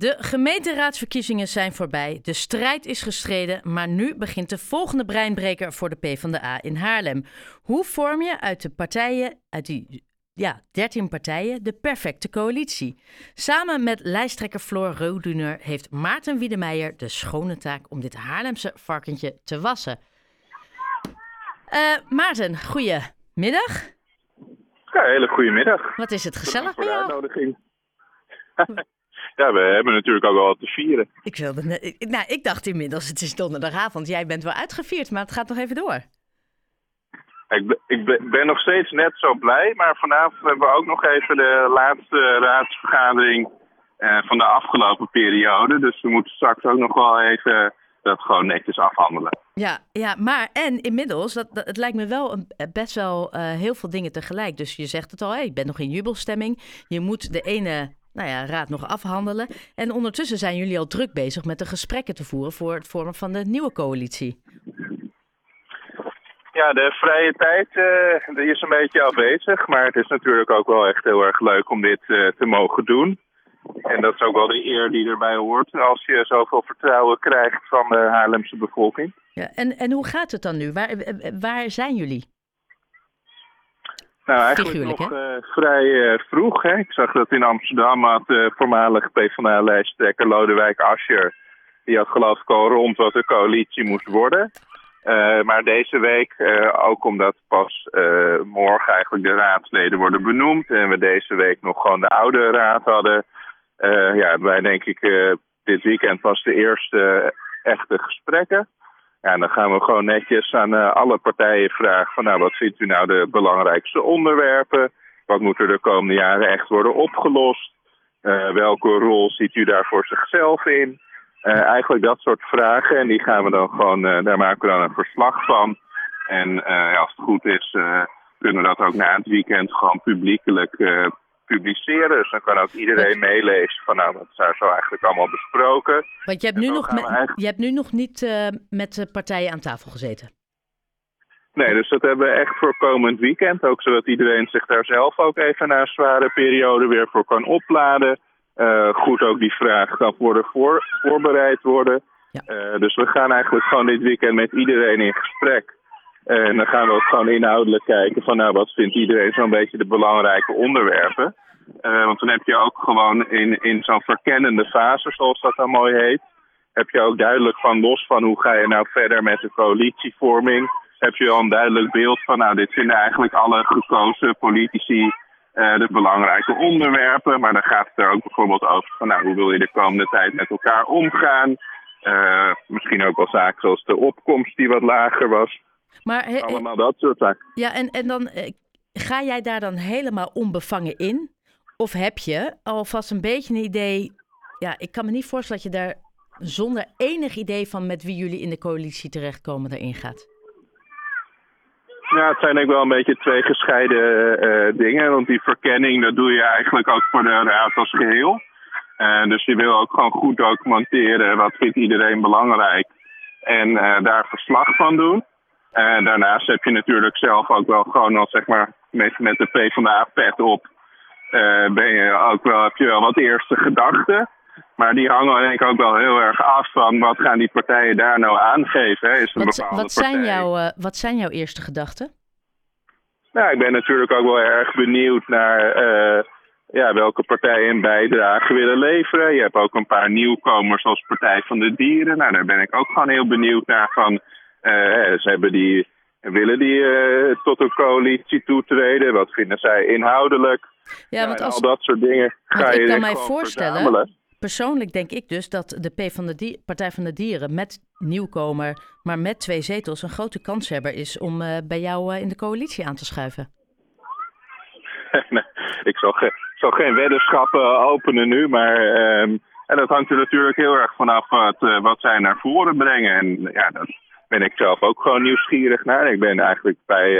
De gemeenteraadsverkiezingen zijn voorbij. De strijd is gestreden, maar nu begint de volgende breinbreker voor de PvdA in Haarlem. Hoe vorm je uit de partijen, uit die ja, 13 partijen, de perfecte coalitie? Samen met lijsttrekker Floor Roduner heeft Maarten Wiedemeijer de schone taak om dit Haarlemse varkentje te wassen. Uh, Maarten, goedemiddag. Ja, hele goede middag. Wat is het gezellig bij jou? Ja, we hebben natuurlijk ook wel wat te vieren. Ik, wilde, nou, ik dacht inmiddels, het is donderdagavond. Jij bent wel uitgevierd, maar het gaat nog even door. Ik, ben, ik ben nog steeds net zo blij, maar vanavond hebben we ook nog even de laatste raadsvergadering eh, van de afgelopen periode. Dus we moeten straks ook nog wel even dat gewoon netjes afhandelen. Ja, ja maar en inmiddels, dat, het lijkt me wel een, best wel uh, heel veel dingen tegelijk. Dus je zegt het al, hey, ik ben nog in jubelstemming. Je moet de ene nou ja, raad nog afhandelen. En ondertussen zijn jullie al druk bezig met de gesprekken te voeren voor het vormen van de nieuwe coalitie. Ja, de vrije tijd uh, die is een beetje afwezig. Maar het is natuurlijk ook wel echt heel erg leuk om dit uh, te mogen doen. En dat is ook wel de eer die erbij hoort als je zoveel vertrouwen krijgt van de Haarlemse bevolking. Ja, en, en hoe gaat het dan nu? Waar, waar zijn jullie? Nou, eigenlijk nog uh, vrij uh, vroeg. Hè. Ik zag dat in Amsterdam had de uh, voormalig PvdA-lijsttrekker Lodewijk Asscher... die had geloof ik al rond wat de coalitie moest worden. Maar deze week, ook omdat pas morgen eigenlijk de raadsleden worden benoemd... en we deze week nog gewoon de oude raad hadden... ja, wij denk ik dit weekend pas de eerste echte gesprekken... Ja, dan gaan we gewoon netjes aan uh, alle partijen vragen van nou, wat vindt u nou de belangrijkste onderwerpen? Wat moet er de komende jaren echt worden opgelost? Uh, welke rol ziet u daar voor zichzelf in? Uh, eigenlijk dat soort vragen. En die gaan we dan gewoon, daar maken we dan een verslag van. En als het goed is, kunnen we dat ook na het weekend gewoon publiekelijk publiceren. Dus dan kan ook iedereen meelezen van nou, wat daar zo eigenlijk allemaal besproken. Want je hebt nu, nog, je hebt nu nog niet uh, met de partijen aan tafel gezeten. Nee, dus dat hebben we echt voor komend weekend. Ook zodat iedereen zich daar zelf ook even na een zware periode weer voor kan opladen. Uh, goed ook die vraag kan worden voor, voorbereid worden. Ja. Uh, dus we gaan eigenlijk gewoon dit weekend met iedereen in gesprek. En dan gaan we ook gewoon inhoudelijk kijken van nou wat vindt iedereen zo'n beetje de belangrijke onderwerpen. Uh, want dan heb je ook gewoon in, in zo'n verkennende fase, zoals dat dan mooi heet, heb je ook duidelijk van los van hoe ga je nou verder met de coalitievorming, heb je al een duidelijk beeld van nou dit vinden eigenlijk alle gekozen politici uh, de belangrijke onderwerpen. Maar dan gaat het er ook bijvoorbeeld over van nou hoe wil je de komende tijd met elkaar omgaan. Uh, misschien ook wel zaken zoals de opkomst die wat lager was. Maar, Allemaal dat soort zaken. Ja, en, en dan ga jij daar dan helemaal onbevangen in? Of heb je alvast een beetje een idee? Ja, ik kan me niet voorstellen dat je daar zonder enig idee van met wie jullie in de coalitie terechtkomen erin gaat. Ja, het zijn denk ik wel een beetje twee gescheiden uh, dingen. Want die verkenning, dat doe je eigenlijk ook voor de raad als geheel. Uh, dus je wil ook gewoon goed documenteren wat vindt iedereen belangrijk. En uh, daar verslag van doen. En daarnaast heb je natuurlijk zelf ook wel gewoon al zeg maar met, met de PvdA-pet op uh, ben je ook wel, heb je wel wat eerste gedachten. Maar die hangen denk ik ook wel heel erg af van wat gaan die partijen daar nou aangeven. Hè? Is een wat, wat, zijn jouw, uh, wat zijn jouw eerste gedachten? Nou, ik ben natuurlijk ook wel erg benieuwd naar uh, ja, welke partijen een bijdrage willen leveren. Je hebt ook een paar nieuwkomers als Partij van de Dieren. Nou, daar ben ik ook gewoon heel benieuwd naar van... ze hebben die, willen die tot een coalitie toetreden? Wat vinden zij inhoudelijk? Ja, want als, al dat soort dingen ga je ik kan mij voorstellen. Persoonlijk denk ik dus dat de P van de Partij van de Dieren met nieuwkomer, maar met twee zetels, een grote kanshebber is om uh, bij jou in de coalitie aan te schuiven. nee, ik zal, ge zal geen weddenschappen openen nu, maar um, en dat hangt er natuurlijk heel erg vanaf wat, uh, wat zij naar voren brengen. En ja, daar ben ik zelf ook gewoon nieuwsgierig naar. Ik ben eigenlijk bij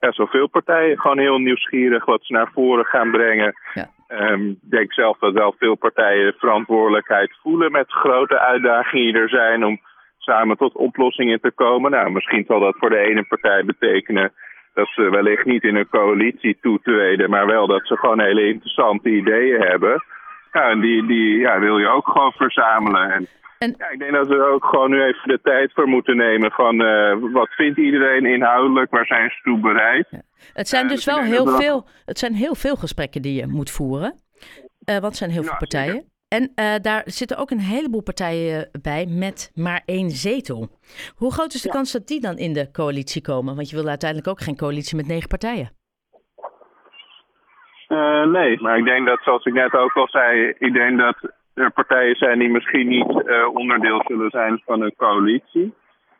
ja, zoveel partijen gewoon heel nieuwsgierig wat ze naar voren gaan brengen. Ja. Um, ik denk zelf dat wel veel partijen verantwoordelijkheid voelen met grote uitdagingen die er zijn om samen tot oplossingen te komen. Nou, misschien zal dat voor de ene partij betekenen dat ze wellicht niet in een coalitie toetreden, maar wel dat ze gewoon hele interessante ideeën hebben. Ja, en die, die ja, wil je ook gewoon verzamelen. En, En- Ja, ik denk dat we ook gewoon nu even de tijd voor moeten nemen van eh, wat vindt iedereen inhoudelijk, waar zijn ze toe bereid. Het zijn Ja, dus dus wel heel dat veel, het zijn heel veel gesprekken die je moet voeren. Eh, want het zijn heel veel partijen. En eh, daar zitten ook een heleboel partijen bij met maar één zetel. Hoe groot is de kans dat die dan in de coalitie komen? Want je wil uiteindelijk ook geen coalitie met negen partijen. Eh, nee, maar ik denk dat, zoals ik net ook al zei, ik denk dat partijen zijn die misschien niet eh, onderdeel zullen zijn van een coalitie.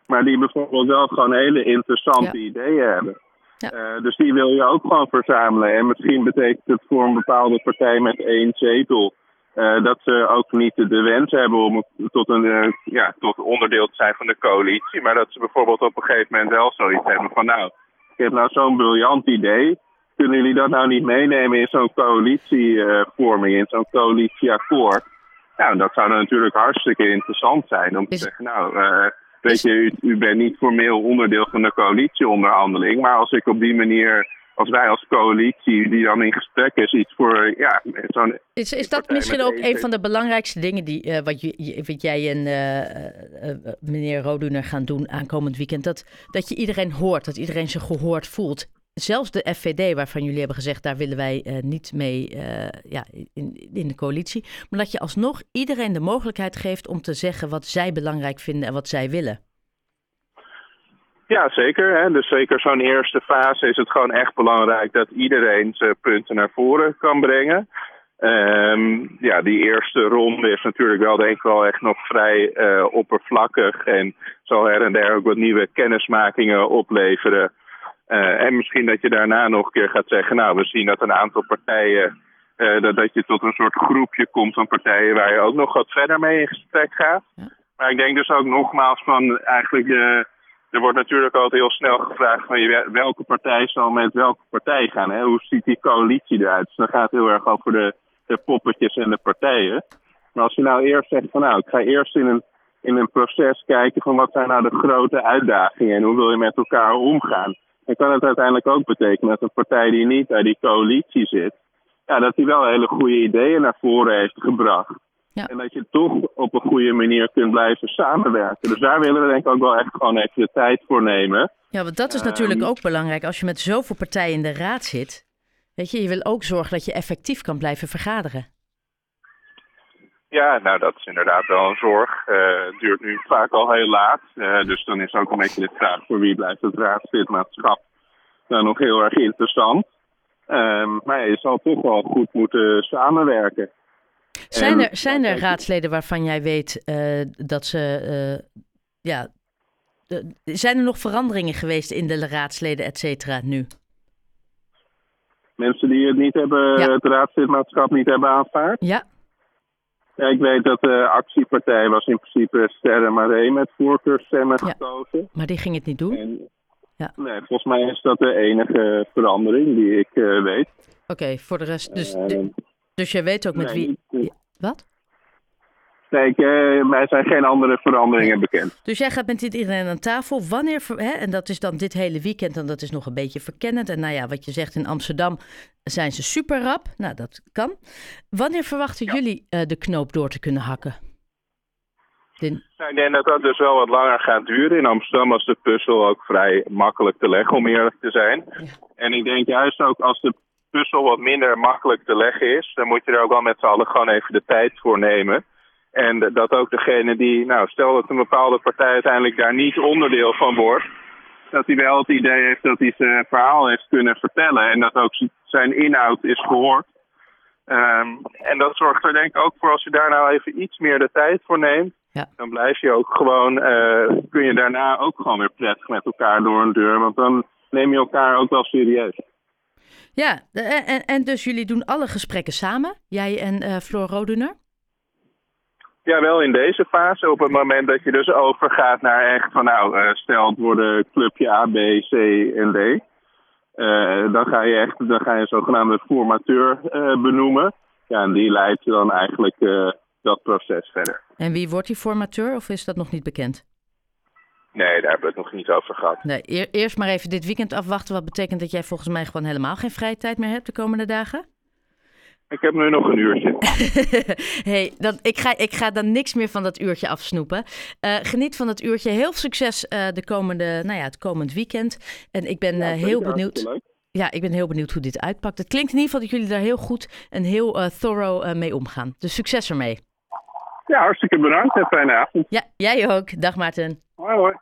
Maar die bijvoorbeeld wel gewoon hele interessante Ja. ideeën hebben. Ja. Eh, dus die wil je ook gewoon verzamelen. En misschien betekent het voor een bepaalde partij met één zetel. eh, dat ze ook niet de wens hebben om tot, een, eh, ja, tot onderdeel te zijn van de coalitie. Maar dat ze bijvoorbeeld op een gegeven moment wel zoiets hebben van nou, ik heb nou zo'n briljant idee. Kunnen jullie dat nou niet meenemen in zo'n coalitievorming, in zo'n coalitieakkoord? Nou, dat zou dan natuurlijk hartstikke interessant zijn om te Is- zeggen, nou, eh, weet je, u, u bent niet formeel onderdeel van de coalitieonderhandeling, maar als ik op die manier, als wij als coalitie die dan in gesprek is, iets voor, ja, zo'n Is, is dat misschien ook een van de belangrijkste dingen die eh, wat, je, wat jij en eh, meneer Roduner gaan doen aankomend weekend? Dat, dat je iedereen hoort, dat iedereen zich gehoord voelt. Zelfs de FVD, waarvan jullie hebben gezegd, daar willen wij eh, niet mee eh, ja, in, in de coalitie. Maar dat je alsnog iedereen de mogelijkheid geeft om te zeggen wat zij belangrijk vinden en wat zij willen. Ja, zeker. Hè. Dus zeker zo'n eerste fase is het gewoon echt belangrijk dat iedereen zijn punten naar voren kan brengen. Ehm, ja, die eerste ronde is natuurlijk wel denk ik wel echt nog vrij eh, oppervlakkig en zal her en der ook wat nieuwe kennismakingen opleveren. Eh, en misschien dat je daarna nog een keer gaat zeggen, nou we zien dat een aantal partijen, eh, dat, dat je tot een soort groepje komt van partijen waar je ook nog wat verder mee in gesprek gaat. Ja. Maar ik denk dus ook nogmaals van eigenlijk de, er wordt natuurlijk altijd heel snel gevraagd van je, welke partij zal met welke partij gaan. Hè? Hoe ziet die coalitie eruit? Dus dan gaat het heel erg over de, de poppetjes en de partijen. Maar als je nou eerst zegt van nou, ik ga eerst in een, in een proces kijken van wat zijn nou de grote uitdagingen en hoe wil je met elkaar omgaan. Dan kan het uiteindelijk ook betekenen dat een partij die niet bij die coalitie zit, ja, dat die wel hele goede ideeën naar voren heeft gebracht. Ja. En dat je toch op een goede manier kunt blijven samenwerken. Dus daar willen we denk ik ook wel echt gewoon even de tijd voor nemen. Ja, want dat is Ehm. natuurlijk ook belangrijk als je met zoveel partijen in de raad zit. Weet je, je wil ook zorgen dat je effectief kan blijven vergaderen. Ja, nou dat is inderdaad wel een zorg. Eh, het duurt nu vaak al heel laat. Eh, dus dan is ook een beetje de vraag voor wie blijft het raadslidmaatschap nou nog heel erg interessant. Ehm, maar je zal toch wel goed moeten samenwerken. Zijn En- er, zijn er raadsleden waarvan jij weet eh, dat ze. ja, zijn er nog veranderingen geweest in de raadsleden, et cetera, nu? Mensen die het niet hebben, Ja. het raadslidmaatschap niet hebben aanvaard. Ja, Ja, ik weet dat de actiepartij was in principe Sterre Maree met voorkeurstemmen Ja. gekozen. maar die ging het niet doen. En, Ja. Nee, volgens mij is dat de enige verandering die ik eh, weet. Oké, voor de rest. Dus, Eh, de- dus je weet ook met nee, wie. Wat? Nee, ik, eh, mij zijn geen andere veranderingen bekend. Dus jij gaat met dit iedereen aan tafel. Wanneer, hè, en dat is dan dit hele weekend, en dat is nog een beetje verkennend. En nou ja, wat je zegt in Amsterdam zijn ze super rap. Nou, dat kan. Wanneer verwachten jullie eh, de knoop door te kunnen hakken? Din- Nou, ik denk dat dat dus wel wat langer gaat duren. In Amsterdam was de puzzel ook vrij makkelijk te leggen, om eerlijk te zijn. En ik denk juist ook als de puzzel wat minder makkelijk te leggen is, dan moet je er ook wel met z'n allen gewoon even de tijd voor nemen. En dat ook degene die, nou, stel dat een bepaalde partij uiteindelijk daar niet onderdeel van wordt, dat hij wel het idee heeft dat hij zijn verhaal heeft kunnen vertellen en dat ook zijn inhoud is gehoord. Ehm, en dat zorgt er denk ik ook voor als je daar nou even iets meer de tijd voor neemt. Ja. Dan blijf je ook gewoon, eh, kun je daarna ook gewoon weer prettig met elkaar door een deur. Want dan neem je elkaar ook wel serieus. Ja, en, dus jullie doen alle gesprekken samen, jij en eh Floor Roduner? Ja, wel in deze fase. Op het moment dat je dus overgaat naar echt van nou, eh, stel het worden clubje A, B, C en D. Eh, dan ga je echt, dan ga je een zogenaamde formateur eh, benoemen. Ja, en die leidt dan eigenlijk dat proces verder. En wie wordt die formateur of is dat nog niet bekend? Nee, daar hebben we het nog niet over gehad. Nee, eer- eerst maar even dit weekend afwachten. Wat betekent dat jij volgens mij gewoon helemaal geen vrije tijd meer hebt de komende dagen? Ik heb nu nog een uurtje. hey, ik, ga, ik ga dan niks meer van dat uurtje afsnoepen. Uh, geniet van dat uurtje. Heel veel succes uh, de komende, nou ja, het komend weekend. En ik ben ja, uh, heel benieuwd. Ja, ik ben heel benieuwd hoe dit uitpakt. Het klinkt in ieder geval dat jullie daar heel goed en heel thorough mee omgaan. Dus succes ermee. Ja, hartstikke bedankt en fijne avond. Ja, jij ook. Dag Maarten. Hoi hoi.